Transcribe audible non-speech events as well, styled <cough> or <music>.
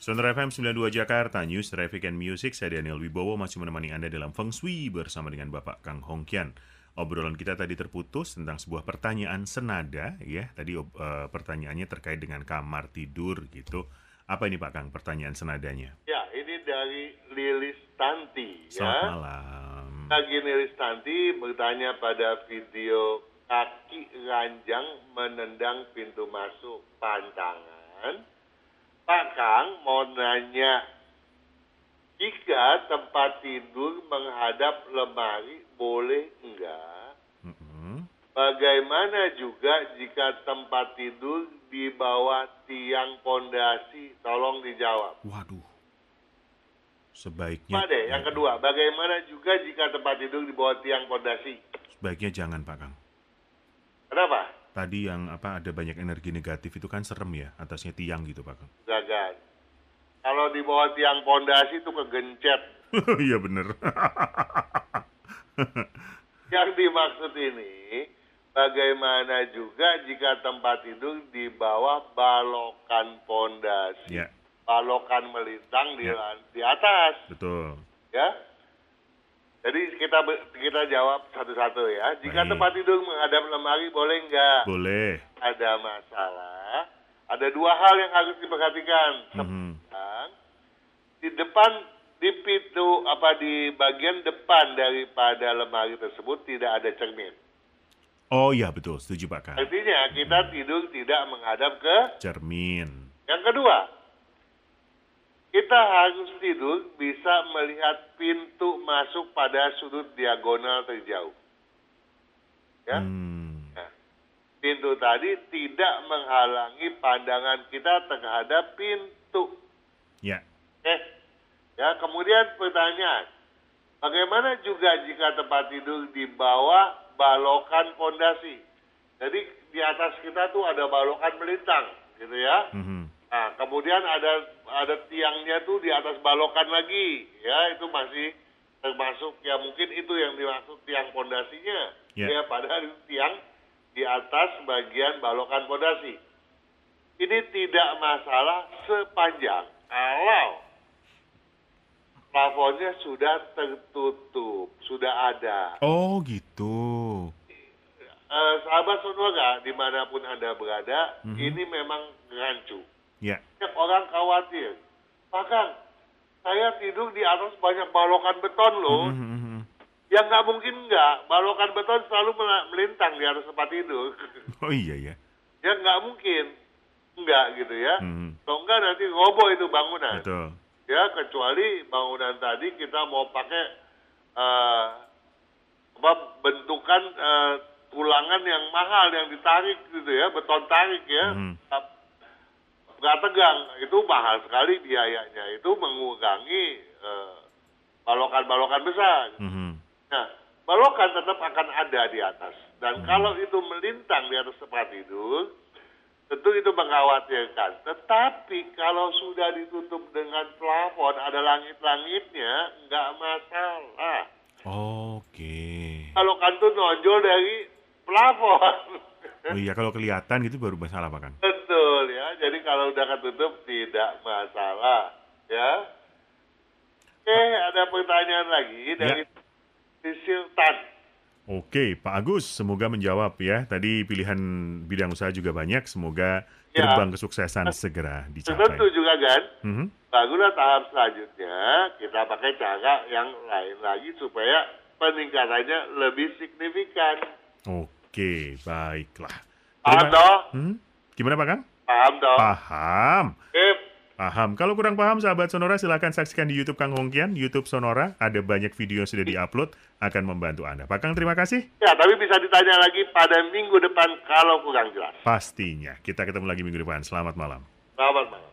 Sonora FM 92 Jakarta, News, Traffic and Music, saya Daniel Wibowo masih menemani Anda dalam Feng Shui bersama dengan Bapak Kang Hongkian. Obrolan kita tadi terputus tentang sebuah pertanyaan senada, ya. Tadi uh, pertanyaannya terkait dengan kamar tidur gitu. Apa ini Pak Kang pertanyaan senadanya? Ya, ini dari Lilis Tanti. Selamat ya. malam. Lagi Lilis Tanti bertanya pada video kaki ranjang menendang pintu masuk pantangan Pak Kang mau nanya, jika tempat tidur menghadap lemari boleh enggak? Bagaimana juga jika tempat tidur di bawah tiang pondasi? Tolong dijawab. Waduh. Sebaiknya Pak deh, yang kedua, bagaimana juga jika tempat tidur di bawah tiang pondasi? sebaiknya jangan Pak Kang. Kenapa? Tadi yang apa ada banyak energi negatif itu kan serem ya, atasnya tiang gitu Pak. Gagal. Kalau di bawah tiang pondasi itu kegencet. <laughs> Iya bener. <laughs> Yang dimaksud ini, bagaimana juga jika tempat tidur di bawah balokan pondasi, ya, balokan melintang di Ya. di atas, betul. ya. Jadi kita kita jawab satu-satu ya. Jika Baik. tempat tidur menghadap lemari boleh nggak? Boleh. Ada masalah. Ada dua hal yang harus diperhatikan. Mhm. Sekarang, di depan di pintu apa di bagian depan daripada lemari tersebut tidak ada cermin. Oh iya betul, setuju Pak Kang. Artinya kita tidur tidak menghadap ke. Cermin. Yang kedua, kita harus tidur bisa melihat pintu masuk pada sudut diagonal terjauh. Ya, Hmm. Nah, pintu tadi tidak menghalangi pandangan kita terhadap pintu. Ya. Eh, ya kemudian pertanyaan, bagaimana juga jika tempat tidur di bawah balokan pondasi? Jadi di atas kita tuh ada balokan melintang, gitu ya. Mhm. Nah, kemudian ada ada tiangnya tuh di atas balokan lagi, ya itu masih termasuk ya mungkin itu yang dimaksud tiang pondasinya. Ya. Ya, padahal itu tiang di atas bagian balokan pondasi. Ini tidak masalah sepanjang kalau plafonnya sudah tertutup, sudah ada. Oh gitu. Eh, sahabat sonora di mana pun anda berada, Mhm. ini memang rancu. Ya. Banyak orang khawatir. Bahkan saya tidur di atas banyak balokan beton loh. Mhm, mhm. Ya nggak mungkin nggak. Balokan beton selalu melintang di atas tempat tidur. <laughs> Oh iya ya. ya nggak mungkin. Nggak gitu ya. Mhm. Kalau nggak nanti roboh itu bangunan. Betul. Ya kecuali bangunan tadi kita mau pakai eh, apa bentukan eh, tulangan yang mahal yang ditarik gitu ya, beton tarik ya. Mhm. Nggak tegang itu mahal sekali biayanya itu mengurangi eh, balokan-balokan besar. Mhm. Nah, balokan tetap akan ada di atas dan Hmm. kalau itu melintang di atas tempat tidur, tentu itu mengkhawatirkan. Tetapi kalau sudah ditutup dengan plafon ada langit-langitnya, nggak masalah. Oke. Balokan itu nonjol dari plafon. Oh iya kalau kelihatan gitu baru masalah Pak Kang. Ya. Kalau udah ketutup tidak masalah ya. Oke, ada pertanyaan lagi dari Sisil Tan. Oke, Pak Agus, semoga menjawab ya. Tadi pilihan bidang usaha juga banyak, semoga Ya. gerbang kesuksesan segera Tentu dicapai. juga kan. Mhm. Baguslah tahap selanjutnya kita pakai cara yang lain lagi supaya peningkatannya lebih signifikan. Oke, baiklah. Terima- toh? Hmm? Gimana Pak Kang? Paham toh? Paham. Eh, Paham. Kalau kurang paham, sahabat Sonora, silahkan saksikan di YouTube Kang Hongkian, YouTube Sonora. Ada banyak video yang sudah diupload, akan membantu Anda. Pak Kang, terima kasih. ya tapi bisa ditanya lagi pada minggu depan kalau kurang jelas. Pastinya. Kita ketemu lagi minggu depan. Selamat malam. Selamat malam.